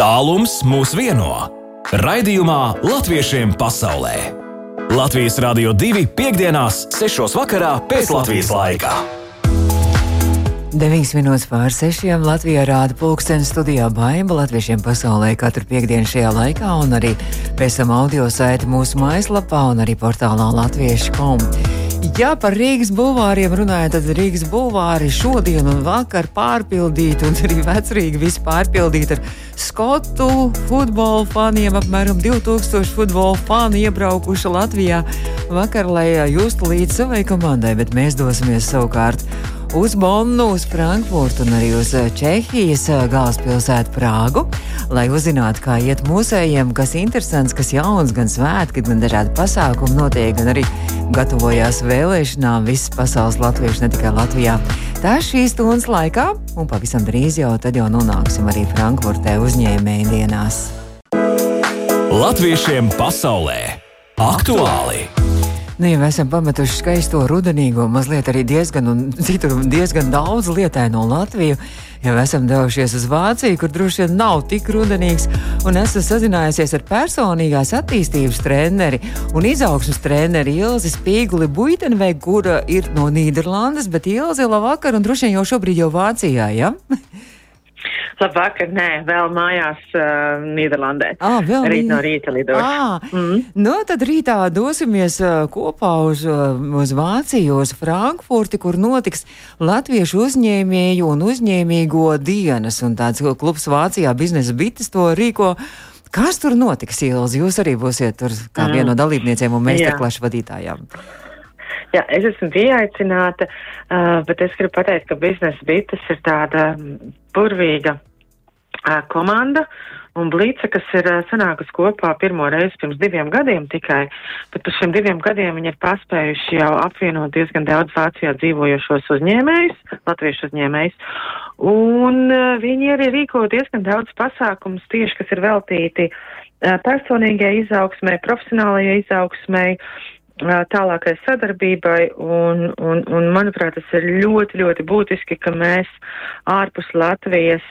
Tālums mūs vieno. Raidījumā Latviešiem pasaulē. Latvijas Rādio 2.5.6. vakarā pēc Latvijas laika. 9 minūtes pār 6. Latvijā rāda pulkstenis studijā Baiba Latviešiem pasaulē katru piekdienu šajā laikā un arī pēc tam audio saiti mūsu mājaslapā un arī portālā latviešu.com. Jā, par Rīgas bulvāriem runājot, tad Rīgas bulvāri šodien un vakar pārpildīti, un arī vecrīgi viss pārpildīti ar skotu futbola faniem. Apmēram 2000 futbola fani iebraukuši Latvijā vakar, lai justu līdz savai komandai, bet mēs dosimies savukārt uz Bonnu, uz Frankfurtu un arī uz eh, Čehijas eh, galvaspilsētu Prāgu, lai uzzinātu, kā iet mūsējiem, kas interesants, kas jauns, gan svētki, gan dažādi pasākumi notiek, gan arī gatavojās vēlēšanām visas pasaules latvieši, ne tikai Latvijā. Tā šīs stundas laikā, un pavisam drīz jau tad jau nonāksim arī Frankfurtē uzņēmēju dienās. Latviešiem pasaulē aktuāli! Nu, ja mēs esam pametuši skaisto rudenīgo, mazliet arī diezgan, un citur diezgan daudz lietaino Latviju, jau esam devušies uz Vāciju, kur droši vien nav tik rudenīgs, un esmu sazinājusies ar personīgās attīstības treneri un izaugsmas treneri Ilzi Spīguli Buitenveigu, kura ir no Nīderlandes, bet Ilzi labvakar, un droši vien jau šobrīd jau Vācijā, ja? Labvakar, nē, vēl mājās uh, Nīderlandē. Ah, vēl Rīt no rīta lidošu. Ah, mm. Nu, tad rītā dosimies uh, kopā uz, uh, uz Vāciju, uz Frankfurti, kur notiks latviešu uzņēmēju un uzņēmīgo dienas. Un tāds klubs Vācijā biznesa bites to rīko. Kas tur notiks, Ilzi? Jūs arī būsiet tur kā mm. viena no dalībniecēm un meistarklašu vadītājām. Jā, es esmu pieaicināta, uh, bet es gribu pateikt, ka biznesa bites ir tāda burvīga uh, komanda un Blīca, kas ir uh, sanākusi kopā pirmo reizi pirms diviem gadiem tikai, bet par šiem diviem gadiem viņi ir paspējuši jau apvienot diezgan daudz Vācijā dzīvojošos uzņēmējus, latviešu uzņēmējus, un viņi arī rīko diezgan daudz pasākumus tieši, kas ir veltīti personīgai izaugsmai, profesionālajai izaugsmai, tālākai sadarbībai, un, un, un manuprāt, tas ir ļoti, ļoti būtiski, ka mēs ārpus Latvijas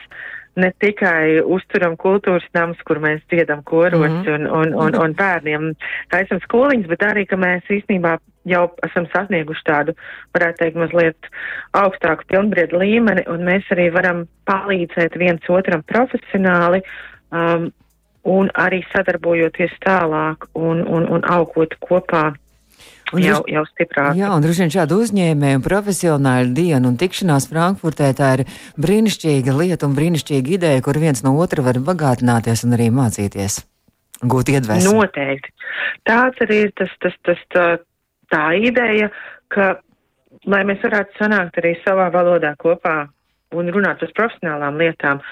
ne tikai uzturam kultūras namus, kur mēs dziedam koros mm -hmm. un, un, un, un bērniem taisam skoliņas, bet arī, ka mēs īstenībā jau esam sasnieguši tādu, varētu teikt, mazliet augstāku pilnbriedu līmeni, un mēs arī varam palīdzēt viens otram profesionāli. Um, un arī sadarbojoties tālāk un, un, un augot kopā Un jau, jau stiprāk. Jā, un droši vien šāda uzņēmēja un profesionāla diena un tikšanās Frankfurtē tā ir brīnišķīga lieta un brīnišķīga ideja, kur viens no otra var bagātināties un arī mācīties. Gūt iedvesmu. Noteikti. Tāds arī ir tas, tas, tas tā, tā ideja, ka, lai mēs varētu sanākt arī savā valodā kopā un runāt par profesionālām lietām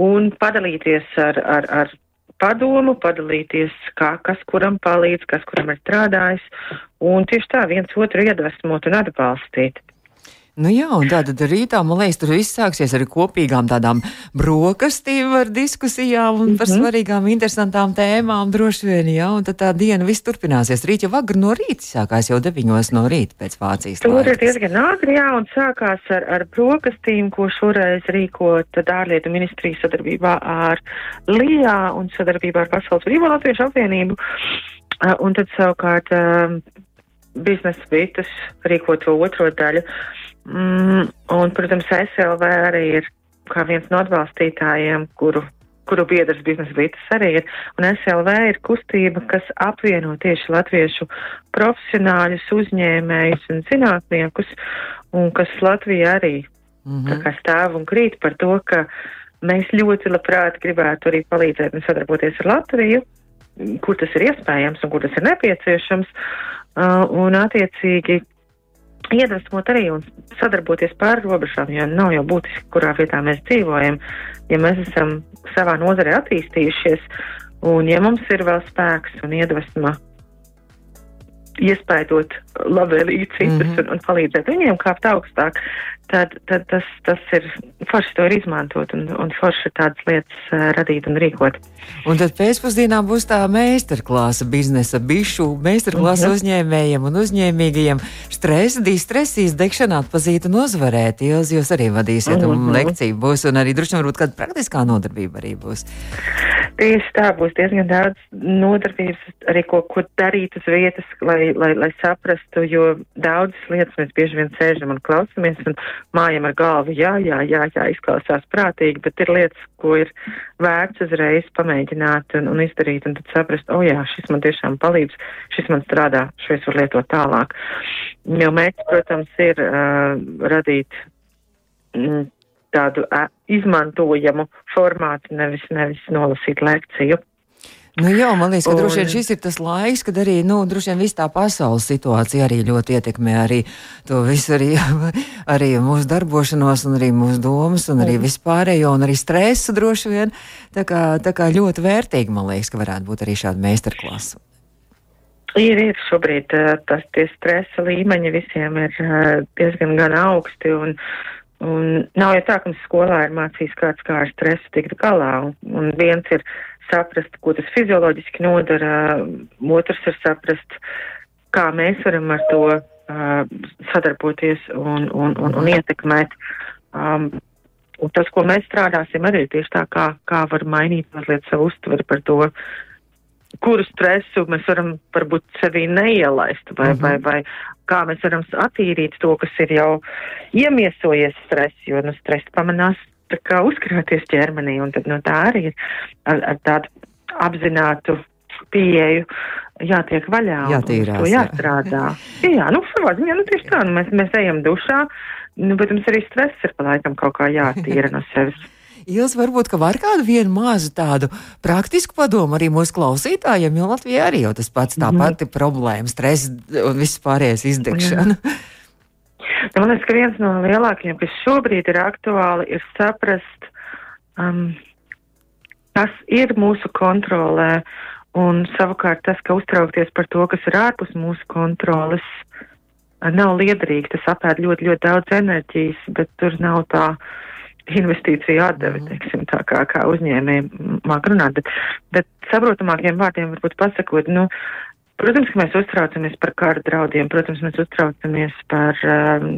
un padalīties ar, ar, ar padomu, padalīties, kā, kas kuram palīdz, kas kuram ir strādājis, un tieši tā viens otru iedvesmot un atbalstīt. Nu jā, un tātad rītā, man liekas, tur viss sāksies ar kopīgām tādām brokastīm, ar diskusijām un par mm -hmm. svarīgām, interesantām tēmām droši vien, jā, un tad tā diena viss turpināsies. Rīt jau agri no rīta sākās jau deviņos no rīta pēc Vācijas. Tur ir diezgan agri, jā, un sākās ar, ar brokastīm, ko šoreiz rīkot ārlietu ministrijas sadarbībā ar LIA un sadarbībā ar Pasaules Brīvo Latviešu apvienību. Un tad savukārt biznesa vietas rīkot to otro daļu. Mm, un, protams, SLV arī ir kā viens no atbalstītājiem, kuru, kuru biedrs biznesa vietas arī ir. Un SLV ir kustība, kas apvieno tieši latviešu profesionāļus, uzņēmējus un zinātniekus, un kas Latvija arī mm -hmm. stāv un krīt par to, ka mēs ļoti labprāt gribētu arī palīdzēt un sadarboties ar Latviju, kur tas ir iespējams un kur tas ir nepieciešams. Uh, un attiecīgi iedvesmot arī un sadarboties pāri robežām, jo nav jau būtiski, kurā vietā mēs dzīvojam. Ja mēs esam savā nozarē attīstījušies, un ja mums ir vēl spēks un iedvesma iespaidot labvēlīgi citus mm -hmm. un, un palīdzēt viņiem kāpt augstāk, tad, tad tas, tas ir forši to ir izmantot un, un forši tādas lietas uh, radīt un rīkot. Un tad pēcpusdienā būs tā meistarklāsa biznesa bišu, meistarklāsa mm -hmm. uzņēmējiem un uzņēmīgajiem stresa, distresa izdegšana atpazīt un uzvarēt. Jūs, jūs arī vadīsiet mm -hmm. un lekciju būs un arī droši vien varbūt kāda praktiskā nodarbība arī būs. Tieši tā būs diezgan daudz nodarbības arī ko, ko darīt uz vietas, lai lai, lai saprastu, jo daudzas lietas mēs bieži vien sēžam un klausamies un mājam ar galvu, jā, jā, jā, jā, izklausās prātīgi, bet ir lietas, ko ir vērts uzreiz pamēģināt un, un izdarīt, un tad saprast, o oh, jā, šis man tiešām palīdz, šis man strādā, šo es varu lietot tālāk. Jo mērķis, protams, ir uh, radīt. Mm, tādu uh, izmantojamu formātu, nevis, nevis nolasīt lekciju. Nu, jā, man liekas, ka un... droši vien šis ir tas laiks, kad arī, nu, viss tā pasaules situācija arī ļoti ietekmē arī to visu, arī, arī mūsu darbošanos, un arī mūsu domas, un arī vispārējo, un arī stresu droši vien. Tā kā, tā kā ļoti vērtīgi, man liekas, ka varētu būt arī šāda meistarklasa. Ir, ir šobrīd tas tie stresa līmeņi visiem ir diezgan gan augsti, un, un nav jau tā, ka mums skolā ir mācījis kāds kā ar stresu tikt galā, un, un viens ir saprast, ko tas fizioloģiski nodara, otrs ir saprast, kā mēs varam ar to uh, sadarboties un, un, un, un ietekmēt. Um, un tas, ko mēs strādāsim, arī ir tieši tā, kā, kā var mainīt mazliet savu uztveri par to, kuru stresu mēs varam varbūt sevī neielaist, vai, mm -hmm. vai, vai kā mēs varam attīrīt to, kas ir jau iemiesojies stress, jo nu, stress pamanās kā uzkrāties ķermenī, un tad no tā arī ar, ar tādu apzinātu pieeju jātiek vaļā. Jātīrās. To jāstrādā. Jā, jā nu, savā ziņā, nu, tieši tā, nu, mēs, mēs ejam dušā, nu, bet mums arī stress ir pa laikam kaut kā jātīra no sevis. Jūs varbūt var kādu vienu mazu tādu praktisku padomu arī mūsu klausītājiem, jo Latvijā arī jau tas pats tā mm. pati problēma, stress un viss pārējais izdegšana. Jā. Man liekas, ka viens no lielākajiem, kas šobrīd ir aktuāli, ir saprast, um, kas ir mūsu kontrolē, un savukārt tas, ka uztraukties par to, kas ir ārpus mūsu kontroles, nav liederīgi. Tas apēd ļoti, ļoti daudz enerģijas, bet tur nav tā investīcija atdeve, mm. teiksim, tā kā, kā uzņēmēji māk runāt. Bet, bet saprotamākiem vārdiem varbūt pasakot, nu, Protams, ka mēs uztraucamies par kara draudiem, protams, mēs uztraucamies par um,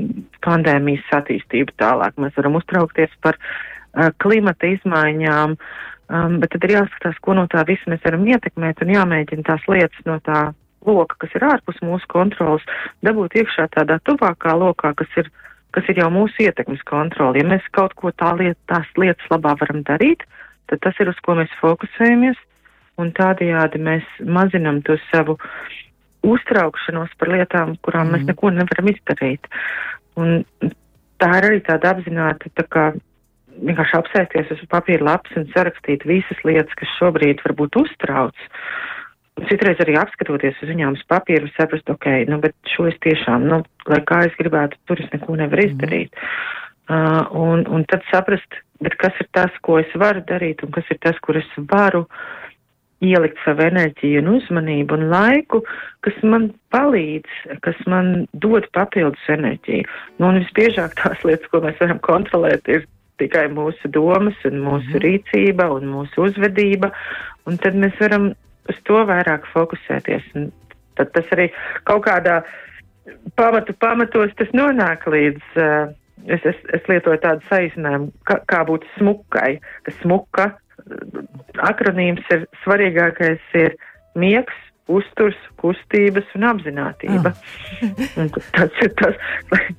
pandēmijas attīstību tālāk, mēs varam uztraukties par uh, klimata izmaiņām, um, bet tad ir jāskatās, ko no tā visa mēs varam ietekmēt un jāmēģina tās lietas no tā loka, kas ir ārpus mūsu kontrolas, dabūt iekšā tādā tuvākā lokā, kas ir, kas ir jau mūsu ietekmes kontroli. Ja mēs kaut ko tā liet, tās lietas labā varam darīt, tad tas ir uz ko mēs fokusējamies un tādējādi mēs mazinam to savu uztraukšanos par lietām, kurām mm. mēs neko nevaram izdarīt. Un tā ir arī tāda apzināta, tā kā vienkārši apsēsties uz papīra lapas un sarakstīt visas lietas, kas šobrīd varbūt uztrauc. Un citreiz arī apskatoties uz viņām uz papīra, saprast, ok, nu, bet šo es tiešām, nu, lai kā es gribētu, tur es neko nevaru mhm. izdarīt. Mm. Uh, un, un tad saprast, bet kas ir tas, ko es varu darīt, un kas ir tas, kur es varu uh, ielikt savu enerģiju un uzmanību un laiku, kas man palīdz, kas man dod papildus enerģiju. Nu, un visbiežāk tās lietas, ko mēs varam kontrolēt, ir tikai mūsu domas un mūsu mm. rīcība un mūsu uzvedība, un tad mēs varam uz to vairāk fokusēties. Un tad tas arī kaut kādā pamatu pamatos tas nonāk līdz. Uh, es, es, es lietoju tādu saīsinājumu, kā, kā būt smukai, ka smuka akronīms ir svarīgākais ir miegs, uzturs, kustības un apzinātība. Ah. un tas ir tas,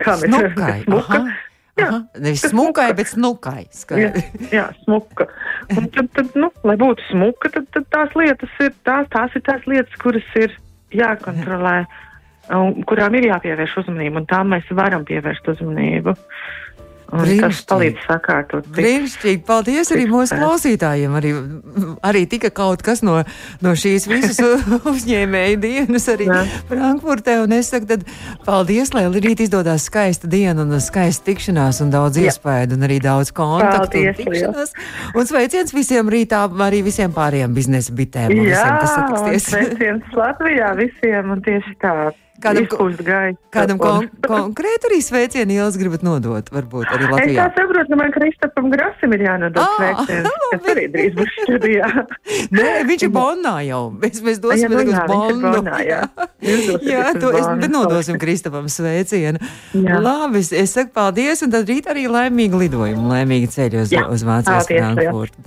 kā mēs redzam, smuka. Jā, Aha, nevis smukai, bet smukai. Jā, jā, smuka. Un tad, tad, nu, lai būtu smuka, tad, tad tās lietas ir tās, tās ir tās lietas, kuras ir jākontrolē un kurām ir jāpievērš uzmanība, un tām mēs varam pievērst uzmanību. Tas palīdz sakārtot. Brīnišķīgi. Paldies arī mūsu klausītājiem. Arī, arī tika kaut kas no, no šīs visas uzņēmēju dienas arī Jā. Frankfurtē. Un es saku, tad paldies, lai rīt izdodas skaista diena un skaista tikšanās un daudz iespēju un arī daudz kontaktu paldies, un tikšanās. Liels. Un sveiciens visiem rītā, arī visiem pārējiem biznesa bitēm. Jā, visiem, sveiciens Latvijā visiem un tieši tā. Kādam, kādam kon konkrētu arī sveicienu ielas gribat nodot, varbūt arī Latvijā? Es saprotu, ka man Kristapam Grasim ir jānodod ah, sveiciens, kas arī drīz būs studijā. Nē, viņš ir Bonnā jau. Mēs, mēs dosim jā, uz Bonnu. Bonnā, jā, jā to es, nodosim Kristapam sveicienu. Jā. Labi, es saku paldies, un tad rīt arī laimīgi lidojumu, laimīgi ceļu uz, jā. uz Vācijas Frankfurtu.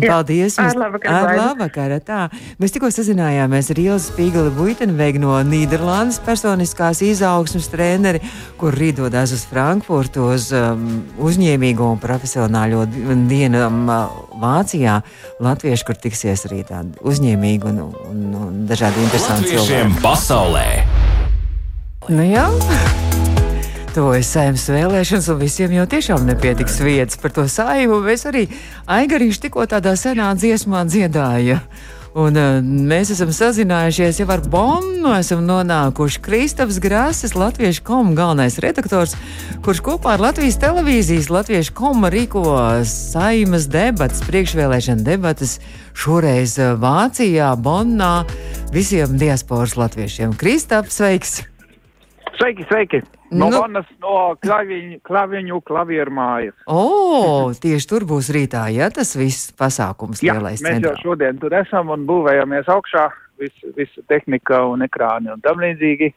Paldies. Ar labvakar. Ar labvakar, tā. Mēs tikko sazinājāmies ar Ilzi Spīgali Buitenveigu no Nīderlandes personiskās izaugsmas treneri, kur rītodās uz Frankfurtu uz um, uzņēmīgo un profesionāļo dienu um, Vācijā. Latvieši, kur tiksies arī tādi uzņēmīgi un, un, un dažādi interesanti cilvēki. Pasaulē! Nu jā. Tuvojas saimnes vēlēšanas, un visiem jau tiešām nepietiks vietas par to saimu. Mēs arī Aigariņš tikko tādā senā dziesmā dziedāja. Un, uh, mēs esam sazinājušies jau ar Bonu, esam nonākuši Kristaps Grāsis, Latviešu komu galvenais redaktors, kurš kopā ar Latvijas televīzijas Latviešu komu rīko saimas debatas, priekšvēlēšana debatas šoreiz Vācijā, Bonnā, visiem diasporas latviešiem. Kristaps, sveiks! Sveiki, sveiki! No nu, manas no klaviņu, klaviņu klavieru mājas. O, tieši tur būs rītā, ja tas viss pasākums Jā, lielais mēs centrā. jau šodien tur esam un būvējamies augšā, visa vis tehnika un ekrāni un tam līdzīgi.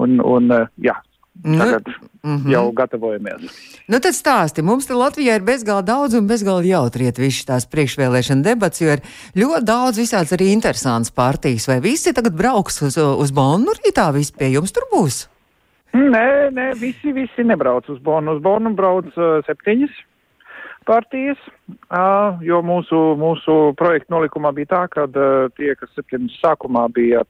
Un, un jā, tagad nu, mm -hmm. jau gatavojamies. Nu tad stāsti, mums te Latvijā ir bezgalīgi daudz un bezgalīgi jautri iet visas tās priekšvēlēšana debats, jo ir ļoti daudz visāds arī interesants partijas. Vai visi tagad brauks uz, uz Bonu rītā, visi pie jums tur būs? Nē, nē, visi, visi nebrauc uz Bonu. Uz Bonu brauc uh, septiņas partijas, jo mūsu, mūsu projekta nolikumā bija tā, ka tie, kas septiņas sākumā bija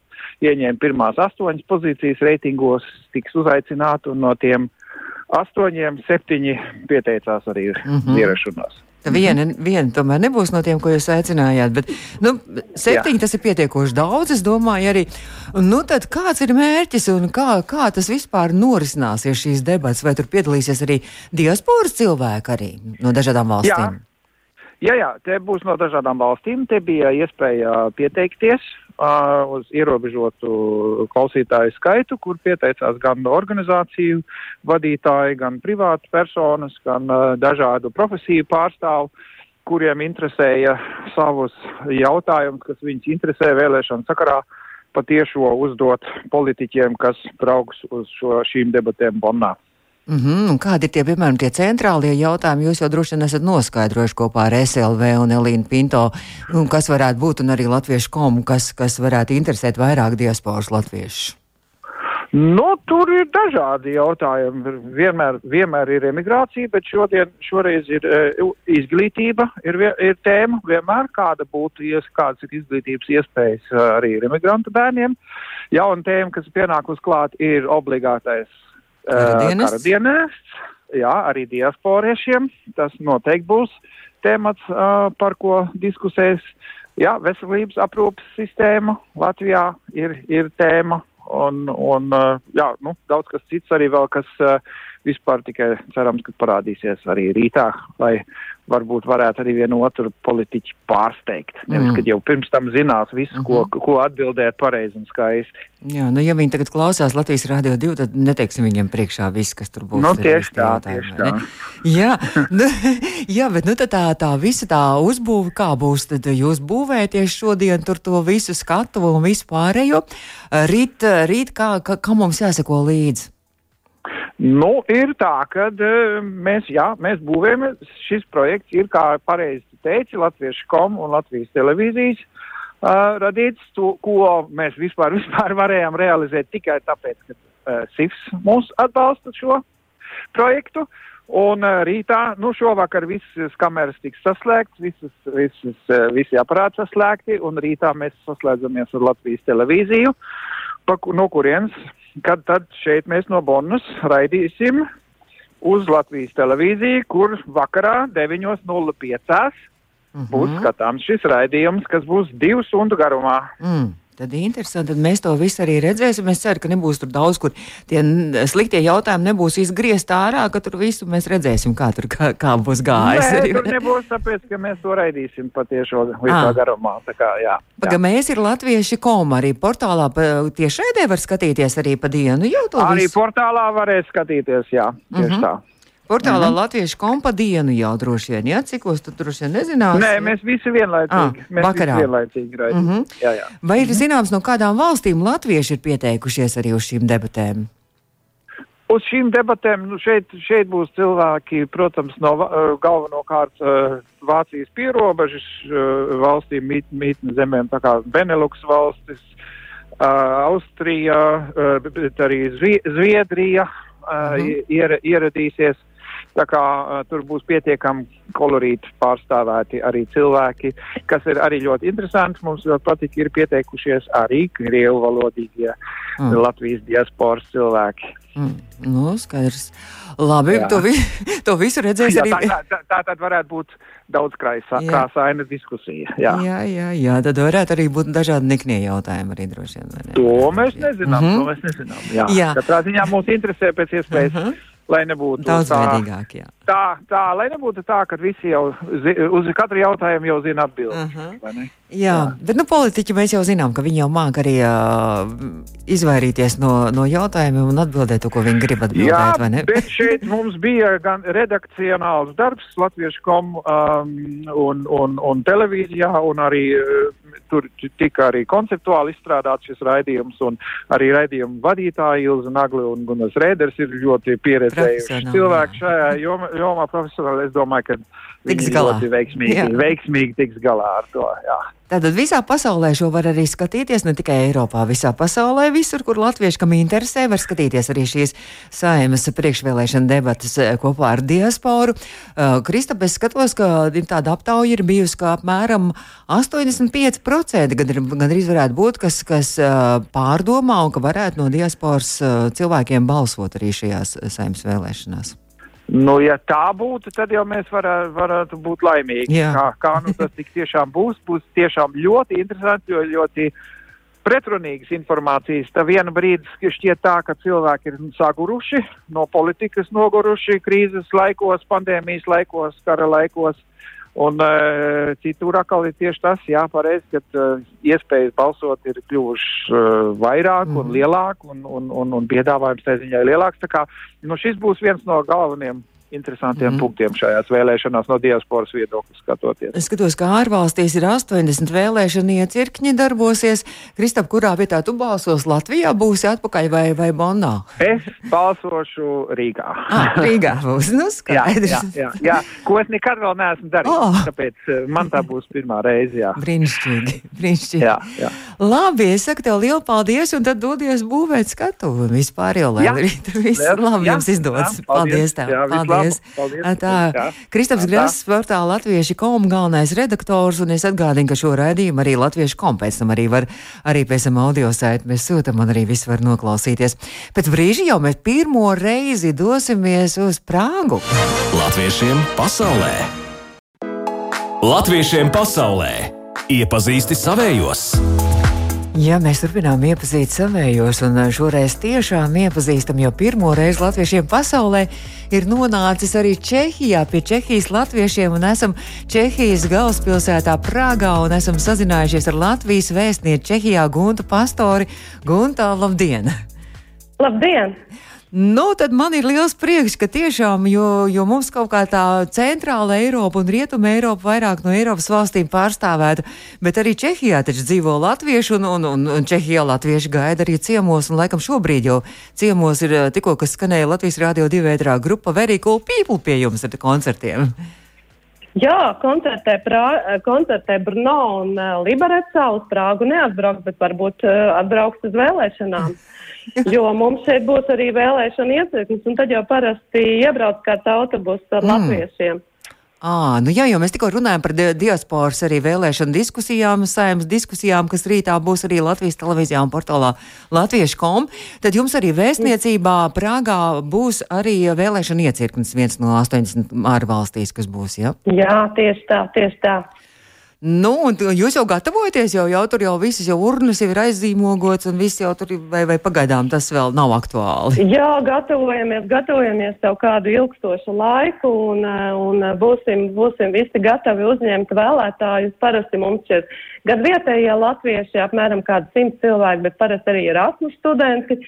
ieņēma pirmās astoņas pozīcijas reitingos, tiks uzaicināti un no tiem astoņiem septiņi pieteicās arī mm -hmm. ierašanās. Viena, viena tomēr nebūs no tiem, ko jūs aicinājāt, bet nu, septiņi Jā. tas ir pietiekoši daudz. Es domāju, arī nu, tad, kāds ir mērķis un kā, kā tas vispār norisināsies šīs debatas, vai tur piedalīsies arī diasporas cilvēki arī no dažādām valstīm? Jā, jā, jā te būs no dažādām valstīm. Te bija iespēja pieteikties uz ierobežotu klausītāju skaitu, kur pieteicās gan organizāciju vadītāji, gan privāti personas, gan dažādu profesiju pārstāvu, kuriem interesēja savus jautājumus, kas viņus interesē vēlēšanu sakarā, patiešo uzdot politiķiem, kas brauks uz šo, šīm debatēm Bonnā. Mm -hmm. Kādi ir tie, piemēram, tie centrālie jautājumi? Jūs jau droši vien esat noskaidrojuši kopā ar SLV un Elīnu Pinto, un kas varētu būt, un arī Latviešu komu, kas, kas varētu interesēt vairāk diasporas latviešus. Nu, tur ir dažādi jautājumi. Vienmēr, vienmēr ir emigrācija, bet šodien, šoreiz ir uh, izglītība, ir, ir tēma. Vienmēr kāda būtu, ies, kādas ir izglītības iespējas uh, arī ir emigrantu bērniem. Jauna tēma, kas pienāk uz klāt, ir obligātais Karadienests. Karadienests, jā, arī diasporiešiem. Tas noteikti būs temats, uh, par ko diskusēs. Jā, veselības aprūpas sistēma Latvijā ir, ir tēma. Un, un jā, nu, daudz kas cits arī vēl, kas uh, vispār tikai cerams, ka parādīsies arī rītā, lai varbūt varētu arī vienu otru politiķu pārsteigt. Nevis, mm. kad jau pirms tam zinās visu, mm -hmm. ko, mhm. ko atbildēt pareizi un skaisti. Jā, nu ja viņi tagad klausās Latvijas Rādio 2, tad neteiksim viņiem priekšā viss, kas tur būs. Nu, tieši tā, tieši tā. Jā, nu, jā, bet nu tā, tā visa tā uzbūve, kā būs, tad jūs būvēties šodien tur to visu skatu un visu pārējo. Rīt, rīt kā, kā, kā mums jāseko līdzi? Nu, ir tā, ka uh, mēs, jā, mēs būvējam, šis projekts ir, kā pareizi teici, Latviešu kom un Latvijas televīzijas uh, radīts, to, ko mēs vispār, vispār varējām realizēt tikai tāpēc, ka uh, SIFs mūs atbalsta šo projektu. Un uh, rītā, nu šovakar visas kameras tiks saslēgts, visas, visas, uh, visi aparāti saslēgti, un rītā mēs saslēdzamies ar Latvijas televīziju, pa, no kurienes kad tad šeit mēs no Bonnas raidīsim uz Latvijas televīziju, kur vakarā 9.05. Mhm. būs skatāms šis raidījums, kas būs divu stundu garumā. Mm. Tad interesanti, tad mēs to visu arī redzēsim. Es ceru, ka nebūs tur daudz, kur tie sliktie jautājumi nebūs izgriezt ārā, ka tur visu mēs redzēsim, kā tur kā, kā būs gājis. Nē, tur nebūs, tāpēc, ka mēs to raidīsim patiešo visā Ah. garumā. Tā kā, jā, Paga, jā. mēs ir latvieši kom arī portālā tiešraidē var skatīties arī pa dienu. Arī visu. portālā varēs skatīties, jā, tieši Mhm. tā. Portālā latviešu kom pa dienu jau droši vien, jā, cikos tu droši vien nezinās. Nē, mēs visi vienlaicīgi. Ah, mēs vakarā. visi vienlaicīgi raidīsim. Mhm. Jā, jā. Vai ir zināms, no kādām valstīm latvieši ir pieteikušies arī uz šīm debatēm? Uz šīm debatēm nu, šeit, šeit būs cilvēki, protams, no eh, galvenokārt uh, Vācijas pierobežas uh, valstīm, mīt, mītnes zemēm, tā kā Benelux valstis, uh, Austrija, uh, bet arī Zvi Zviedrija uh, Mhm. ier, ieradīsies. Tā kā uh, tur būs pietiekami kolorīti pārstāvēti arī cilvēki, kas ir arī ļoti interesanti. Mums ļoti patīk, ir pieteikušies arī krievu valodīgie Mm. mm. Latvijas diasporas cilvēki. Mm, nu, skaidrs. Labi, Jā. to, vi, to visu redzēs Jā, arī. tā, tā, tā, tad varētu būt daudz krāsa, krāsaina diskusija. Jā. Jā, jā, jā, tad varētu arī būt dažādi niknie jautājumi arī droši vien. To mēs nezinām. Mm -hmm. To mēs nezinām. Jā. Jā. Katrā ziņā mūs interesē pēc iespējas, uh Mhm. -huh. lai nebūtu Daudz tā, veidīgāk, jā. Tā, tā, lai nebūtu tā, ka visi jau zi, uz katru jautājumu jau zina atbildi. Uh -huh. ne? Jā, bet nu, politiķi mēs jau zinām, ka viņi jau māk arī uh, izvairīties no, no jautājumiem un atbildēt to, ko viņi grib atbildēt, Jā, vai ne? bet šeit mums bija gan redakcionāls darbs Latviešu kom um, un, un, un televīzijā, un arī uh, tur tika arī konceptuāli izstrādāts šis raidījums, un arī raidījuma vadītāji Ilza Nagli un Gunas Rēders ir ļoti pieredzējuši cilvēki jā. šajā jomā, jomā profesionāli. Es domāju, ka viņi ļoti veiksmīgi, Jā. veiksmīgi tiks galā ar to. Jā. Tātad visā pasaulē šo var arī skatīties, ne tikai Eiropā, visā pasaulē, visur, kur latvieši, kam interesē, var skatīties arī šīs saimas priekšvēlēšana debatas eh, kopā ar diasporu. Uh, Kristap, es skatos, ka tāda aptauja ir bijusi, ka apmēram 85% gan, ir- gan varētu būt, kas, kas uh, pārdomā un ka varētu no diasporas uh, cilvēkiem balsot arī šajās eh, saimas vēlēšanās. Nu, ja tā būtu, tad jau mēs varētu, varētu būt laimīgi. Jā. Kā, kā nu tas tiešām būs, būs tiešām ļoti interesanti, jo ļoti pretrunīgas informācijas. Tā viena brīdis šķiet tā, ka cilvēki ir saguruši, no politikas noguruši krīzes laikos, pandēmijas laikos, kara laikos. Un uh, citur atkal ir tieši tas, jā, pareizi, ka uh, iespējas balsot ir kļuvušas uh, vairāk mm. un Mhm. lielāk, un, un, un, un piedāvājums tā ziņā ir lielāks. Tā kā nu, šis būs viens no galvenajiem interesantiem mm. punktiem šajās vēlēšanās no diasporas viedokļa skatoties. Es skatos, ka ārvalstīs ir 80 vēlēšana iecirkņi darbosies. Kristap, kurā vietā tu balsos? Latvijā būsi atpakaļ vai, vai Bonnā? Es balsošu Rīgā. Ah, Rīgā būs. Nu, Jā, skaidrs. jā, jā, jā, ko es nekad vēl neesmu darījis. Oh. Tāpēc eh, man tā būs pirmā reize. Jā, Brīnišķīgi. brīnišķīgi. jā, jā. Labi, es saku tev lielu paldies, un tad dodies būvēt skatu. Un vispār jau, lai Jā. arī tur viss Jā, labi jā, jums izdodas. jā, paldies paldies. tev. Jā, vislabāk. Paldies. Paldies. Tā, Jā. Kristaps. Grass, portāla Latvieši kom galvenais redaktors, un es atgādinu, ka šo raidījumu arī Latvieši kom pēc tam arī var, arī pēc tam audio saiti mēs sūtam, un arī viss var noklausīties. Pēc brīža jau mēs pirmo reizi dosimies uz Prāgu. Latviešiem pasaulē! Latviešiem pasaulē! Iepazīsti savējos! Ja mēs turpinām iepazīt savējos, un šoreiz tiešām iepazīstam, jo pirmo reizi latviešiem pasaulē ir nonācis arī Čehijā pie Čehijas latviešiem, un esam Čehijas galvaspilsētā Prāgā, un esam sazinājušies ar Latvijas vēstnieci Čehijā Guntu Pastori. Gunta, labdien! Labdien! Nu, tad man ir liels prieks, ka tiešām, jo, jo mums kaut kā tā centrāla Eiropa un rietuma Eiropa vairāk no Eiropas valstīm pārstāvēta, bet arī Čehijā taču dzīvo latvieši un, un, un, un Čehijā latvieši gaida arī ciemos, un laikam šobrīd jau ciemos ir eh, tikko, kas skanēja Latvijas Rādio 2 vētrā grupa Very Cool People pie jums ar koncertiem. Jā, koncertē, prā, koncertē Brno un uh, Liberecā uz Prāgu neatbrauks, bet varbūt uh, atbrauks uz vēlēšanām. Jo mums šeit būs arī vēlēšana iecirknis, un tad jau parasti iebrauc kāds autobus ar Mm. latviešiem. À, nu jā, jo mēs tikko runājam par di diasporas arī vēlēšanu diskusijām, saimnes diskusijām, kas rītā būs arī Latvijas televīzijā un portālā Latviešu.com. Tad jums arī vēstniecībā Prāgā būs arī vēlēšana iecirknis viens no 80 ārvalstīs, kas būs, ja? Jā, tieši tā, tieši tā. Nu, un jūs jau gatavojaties, jau, jau tur jau visas jau urnas jau ir aizzīmogots, un viss jau tur ir, vai, vai pagaidām tas vēl nav aktuāli? Jā, gatavojamies, gatavojamies jau kādu ilgstošu laiku, un, un būsim, būsim visi gatavi uzņemt vēlētājus. Parasti mums ir gan vietējie latvieši, apmēram kādi simt cilvēki, bet parasti arī ir asmu studenti.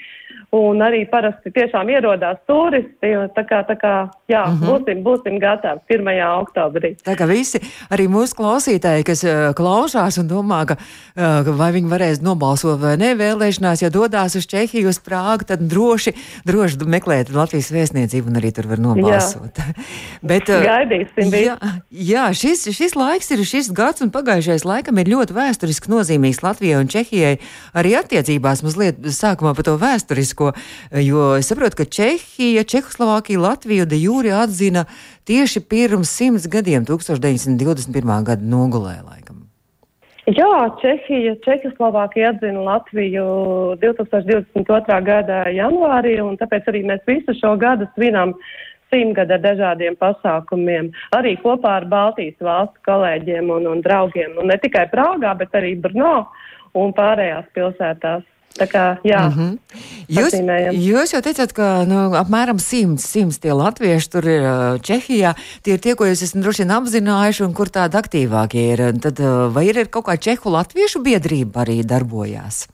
Un arī parasti tiešām ierodās turisti. Tā kā, tā kā jā, uh -huh. būsim, būsim gatavi 1. oktobrī. Tā kā visi arī mūsu klausītāji, kas uh, klausās un domā, ka uh, vai viņi varēs nobalsot vai nē vēlēšanās, ja dodās uz Čehiju, uz Prāgu, tad droši, droši meklēt Latvijas vēstniecību un arī tur var nobalsot. Jā. Bet, uh, Gaidīsim. Jā, jā šis, šis laiks ir šis gads un pagājušais laikam ir ļoti vēsturiski nozīmīgs Latvijai un Čehijai arī attiecībās mazliet sākumā par to vēsturisku ko, jo es saprotu, ka Čehija, Čehoslovākija, Latviju de jūri atzina tieši pirms simts gadiem, 1921. gada nogulē laikam. Jā, Čehija, Čehoslovākija atzina Latviju 2022. gada janvārī, un tāpēc arī mēs visu šo gadu svinam simtgada dažādiem pasākumiem, arī kopā ar Baltijas valstu kolēģiem un, un draugiem, un ne tikai Prāgā, bet arī Brno un pārējās pilsētās. Tā kā, jā, mm -hmm. jūs, jūs jau teicāt, ka nu, apmēram simts, simts tie latvieši tur ir Čehijā. Tie ir tie, ko jūs esat droši vien apzinājuši un kur tādi aktīvākie ir. Tad, vai ir, ir kaut kā Čehu latviešu biedrība arī darbojās?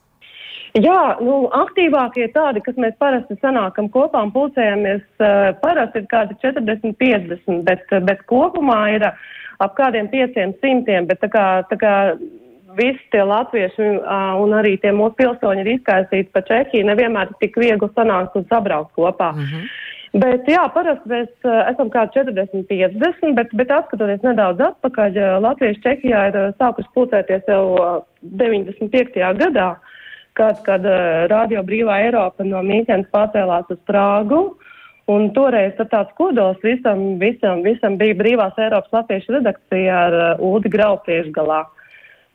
Jā, nu, aktīvākie tādi, kas mēs parasti sanākam kopā un pulcējamies, parasti ir kādi 40, 50, bet, bet kopumā ir ap kādiem 500. Bet tā kā, tā kā visi tie latvieši un arī tie mūsu pilsoņi ir izkaisīti pa Čehiju, nevienmēr tik viegli sanākt un sabraukt kopā. Mm -hmm. Bet jā, parasti mēs esam kā 40, 50, bet, bet atskatoties nedaudz atpakaļ, Latvieši Čehijā ir sākuši pulcēties jau 95. gadā, kad, kad Radio Brīvā Eiropa no Mīķenes pārcēlās uz Prāgu. Un toreiz tāds kodols visam, visam, visam bija Brīvās Eiropas Latviešu redakcija ar uh, Ūdi Grau priekšgalā.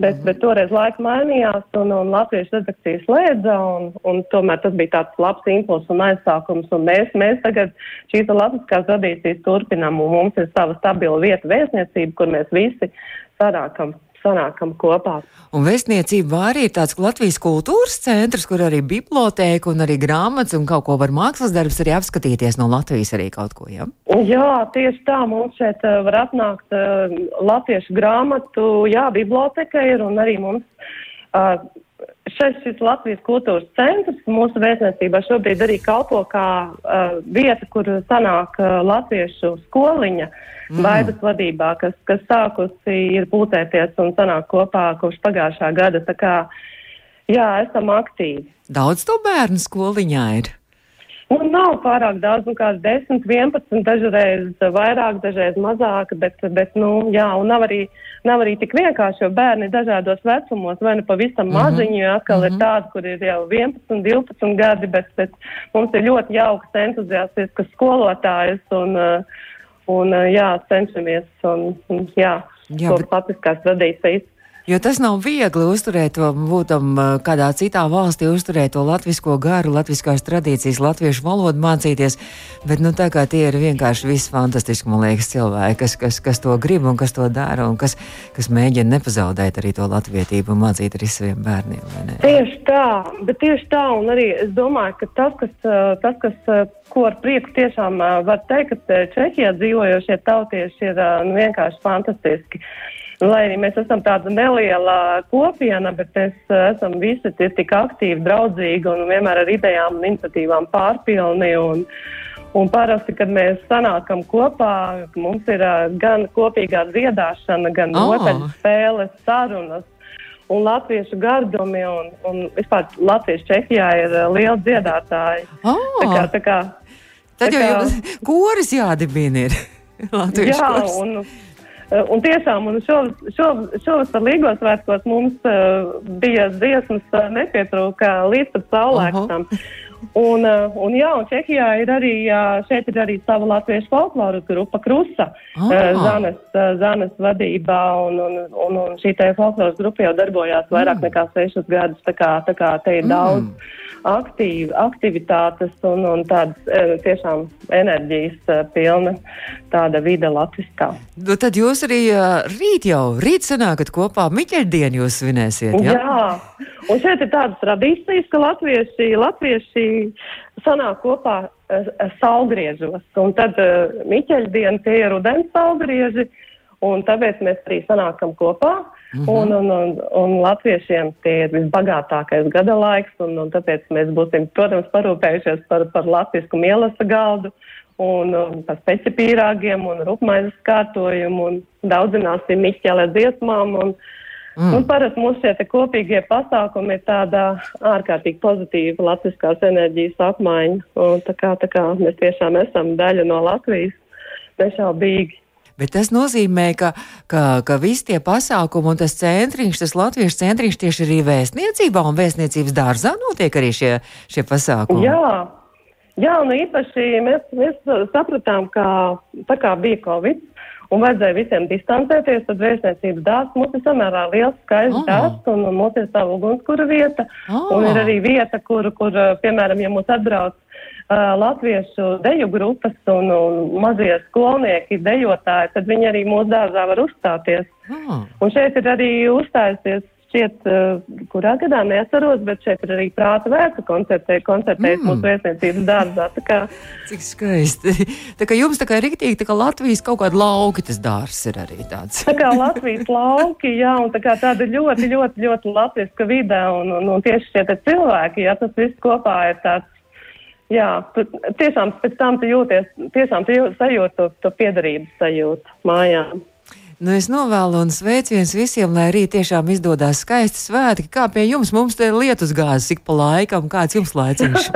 Bet, bet toreiz laika mainījās, un, un Latvijas redakcija slēdza, un, un tomēr tas bija tāds labs impulss un aizsākums. Un mēs, mēs tagad šīs latviskās tradīcijas turpinām, un mums ir sava stabila vieta vēstniecība, kur mēs visi sanākam sanākam kopā. Un vēstniecība arī ir tāds Latvijas kultūras centrs, kur arī bibliotēka un arī grāmatas un kaut ko var mākslas darbs arī apskatīties no Latvijas arī kaut ko, ja? Jā, tieši tā, mums šeit uh, var atnākt uh, latviešu grāmatu, jā, biblioteka ir un arī mums. Uh, šeit šis Latvijas kultūras centrs mūsu vēstniecībā šobrīd arī kalpo kā uh, vieta, kur sanāk uh, latviešu skoliņa mm. vaidas vadībā, kas, kas sākusi ir pūtēties un sanāk kopā kopš pagājušā gada. Tā kā, jā, esam aktīvi. Daudz to bērnu skoliņā ir. Nu, nav pārāk daudz, nu, kāds 10, 11, dažreiz vairāk, dažreiz mazāk, bet, bet nu, jā, un nav arī, nav arī tik vienkārši, jo bērni dažādos vecumos, vai nu pavisam mm -hmm. maziņi, jo atkal mm -hmm. ir mhm. tādi, kur ir jau 11, 12 gadi, bet, bet mums ir ļoti jauks, entuziastisks skolotājs, un, un jā, cenšamies, un, jā, jā to bet... latviskās tradīcijas Jo tas nav viegli uzturēt būtam kādā citā valstī, uzturēt to latvisko garu, latviskās tradīcijas, latviešu valodu mācīties. Bet, nu, tā kā tie ir vienkārši visi fantastiski, man liekas, cilvēki, kas, kas, kas to grib un kas to dara un kas, kas mēģina nepazaudēt arī to latvietību un mācīt arī saviem bērniem. Tieši tā, bet tieši tā, un arī es domāju, ka tas, kas, tas, kas ko ar prieku tiešām var teikt, ka Čehijā dzīvojošie tautieši ir nu, vienkārši fantastiski. Lai arī mēs esam tāda neliela kopiena, bet mēs eh, esam visi tik aktīvi, draudzīgi un vienmēr ar idejām un iniciatīvām pārpilni. Un, un parasti, kad mēs sanākam kopā, mums ir uh, gan kopīgā dziedāšana, gan oh. noteļu spēles, sarunas un latviešu gardumi. Un, un vispār Latvijas Čehijā ir uh, liela dziedātāja. Oh. Tā kā, tā kā, Tad jau jums koris jādibina ir. Latviešu jā, kurs. un un tiešām un šovasar šo, šo Līgos svētkos mums uh, bija dziesmas uh, nepietrūka līdz pat saulēkstam. Un, uh, un, jā, un Čehijā ir arī, šeit ir arī sava latviešu folkloras grupa Krusa, Ah. Zanes, Zanes vadībā, un, un, un, un šī te folkloras grupa jau darbojās vairāk Mm. nekā sešus gadus, tā kā, tā kā te ir daudz aktīvi, aktivitātes un, un tādas uh, tiešām enerģijas uh, pilna tāda vide latviskā. Nu, tad jūs arī uh, rīt jau, rīt sanākat kopā, Miķeļdienu jūs svinēsiet, jā? Jā, un šeit ir tādas tradīcijas, ka latvieši, latvieši sanāk kopā saulgriežos, un tad Miķeļdiena tie ir rudens saulgrieži, un tāpēc mēs arī sanākam kopā. Mm -hmm. un, un, un, un latviešiem tie ir visbagātākais gada laiks, un, un tāpēc mēs būsim, protams, parūpējušies par, par latviešu mielasa galdu un, un par pecipīrāgiem un rupmaizes kārtojumu un daudzināsim miķelē dziesmām. Un, Mm. Nu, parasti mūsu šie kopīgie pasākumi ir tāda ārkārtīgi pozitīva latviskās enerģijas apmaiņa. Un tā kā, tā kā mēs tiešām esam daļa no Latvijas, nešaubīgi. Bet tas nozīmē, ka, ka, ka visi tie pasākumi un tas centriņš, tas latviešu centriņš tieši arī vēstniecībā un vēstniecības dārzā notiek arī šie, šie pasākumi. Jā, jā un īpaši mēs, mēs sapratām, ka tā kā bija Covid un vajadzēja visiem distancēties, tad vēstniecības dārzs mums ir samērā liels, skaists Ah. dārzs un, mums ir sava ugunskura vieta. Ah. Un ir arī vieta, kur, kur piemēram, ja mūs atbrauc latviešu deju grupas un, un mazie skolnieki, dejotāji, tad viņi arī mūsu dārzā var uzstāties. Ah. Un šeit ir arī uzstājusies, šķiet, kurā gadā neatceros, bet šeit ir arī prāta vērta koncertē, koncertējas Mm. mūsu vēstniecības dārzā. Tā kā, Cik skaisti. Tā kā jums tā kā riktīgi, tā kā Latvijas kaut kāda lauka tas dārzs ir arī tāds. tā kā Latvijas lauki, jā, un tā kā tāda ļoti, ļoti, ļoti latviska vide, un, un, un tieši šie te cilvēki, jā, tas viss kopā ir tāds. Jā, tu, tiešām pēc tam tu jūties, tiešām tu jū- sajūti to, to piedarības sajūtu mājām. Nu, es novēlu un sveiciens visiem, lai arī tiešām izdodas skaisti svētki. Kā pie jums, mums te lietus gāzes ik pa laikam, kāds jums laiciņš?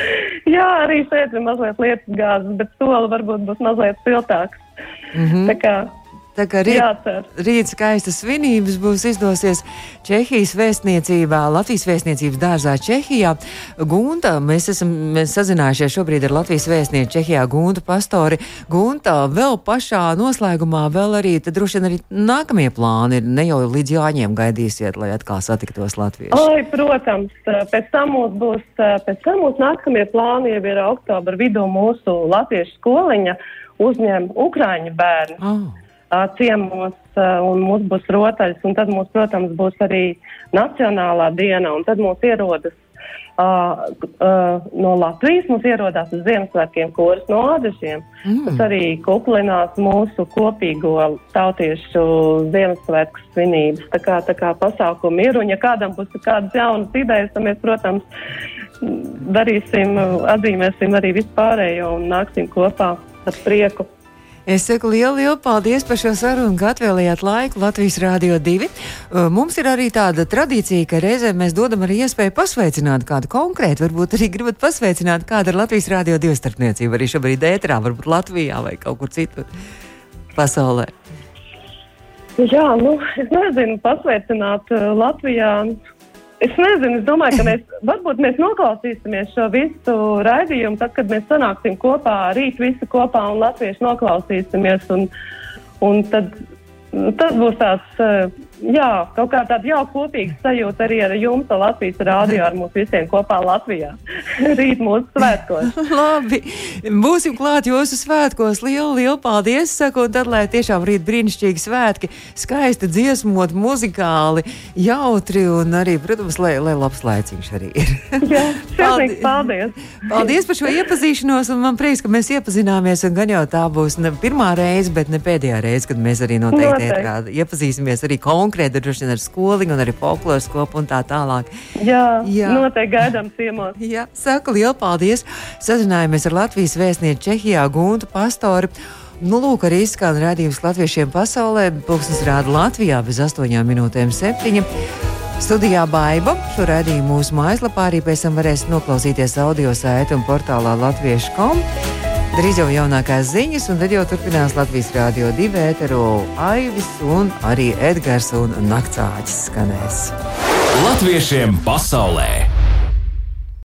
Jā, arī šeit ir mazliet lietas gāzes, bet soli varbūt būs mazliet siltāks. Mm -hmm. Tā kā Tā kā rīt, rīt skaistas svinības būs izdosies Čehijas vēstniecībā, Latvijas vēstniecības dārzā Čehijā. Gunta, mēs esam mēs sazinājušies šobrīd ar Latvijas vēstnieku Čehijā Guntu pastori. Gunta, vēl pašā noslēgumā vēl arī, tad droši vien arī nākamie plāni ir, ne jau līdz jāņem gaidīsiet, lai atkal satiktos latvieši. Ai, protams, pēc tam mums būs, pēc tam mūsu nākamie plāni jau ir oktobra vidū mūsu latviešu skoliņa uzņem Ukraiņu bērnu. Oh. Ciemos, un mums būs rotaļas, un tad mums, protams, būs arī Nacionālā diena, un tad mums ierodas uh, uh, no Latvijas, mums ierodās uz Ziemassvētkiem koris no Ādažiem. Mm. Tas arī kuklinās mūsu kopīgo tautiešu Ziemassvētku svinības. Tā kā, tā kā pasākumi ir, un ja kādam būs kādas jaunas idejas, tad mēs, protams, darīsim, atzīmēsim arī vispārējo un nāksim kopā ar prieku. Es saku lielu, lielu paldies par šo sarunu, ka atvēlējāt laiku Latvijas Rādio 2. Uh, Mums ir arī tāda tradīcija, ka reizēm mēs dodam arī iespēju pasveicināt kādu konkrētu. Varbūt arī gribat pasveicināt kādu ar Latvijas Rādio 2 starpniecību, arī šobrīd ētrā, varbūt Latvijā vai kaut kur citur pasaulē. Jā, nu, es nezinu, pasveicināt uh, Latvijā. Es nezinu, es domāju, ka mēs varbūt mēs noklausīsimies šo visu raidījumu, tad, kad mēs sanāksim kopā, rīt visi kopā un latvieši noklausīsimies. Un, un tad, tas būs tāds, uh, jā, kaut kā tāda jau kopīga sajūta arī ar jums, Latvijas rādio, ar mums visiem kopā Latvijā. rīt mūsu svētkos. Labi, būsim klāt jūsu svētkos. Lielu, lielu paldies! Saku, un tad, lai tiešām rīt brīnišķīgi svētki, skaisti dziesmot, muzikāli, jautri un arī, protams, lai, lai labs laiciņš arī ir. jā, sirsnīgs paldies! Paldies par šo iepazīšanos, un man prieks, ka mēs iepazināmies. un Gan jau tā būs ne pirmā reize, bet ne pēdējā reize, kad mēs arī noteikti Noteikti. iepazīsimies arī konkrēti droši vien ar skoliņu un arī folkloras kopu un tā tālāk. Jā, Jā. noteikti gaidām ciemos. Jā, saku lielu paldies. Sazinājāmies ar Latvijas vēstnieku Čehijā Guntu Pastoru. Nu, lūk, arī izskan redzējums latviešiem pasaulē. Pūkstens rāda Latvijā bez 8 minūtēm 7. Studijā Baiba. Šo redzējumu mūsu mājaslapā arī pēc tam varēs noklausīties audio sēta un portālā latviešu.com. Drīz jau jaunākās ziņas, un tad jau turpinās Latvijas Rādio 2 ēteru Aivis un arī Edgars un Naktsāķis skanēs. Latviešiem pasaulē!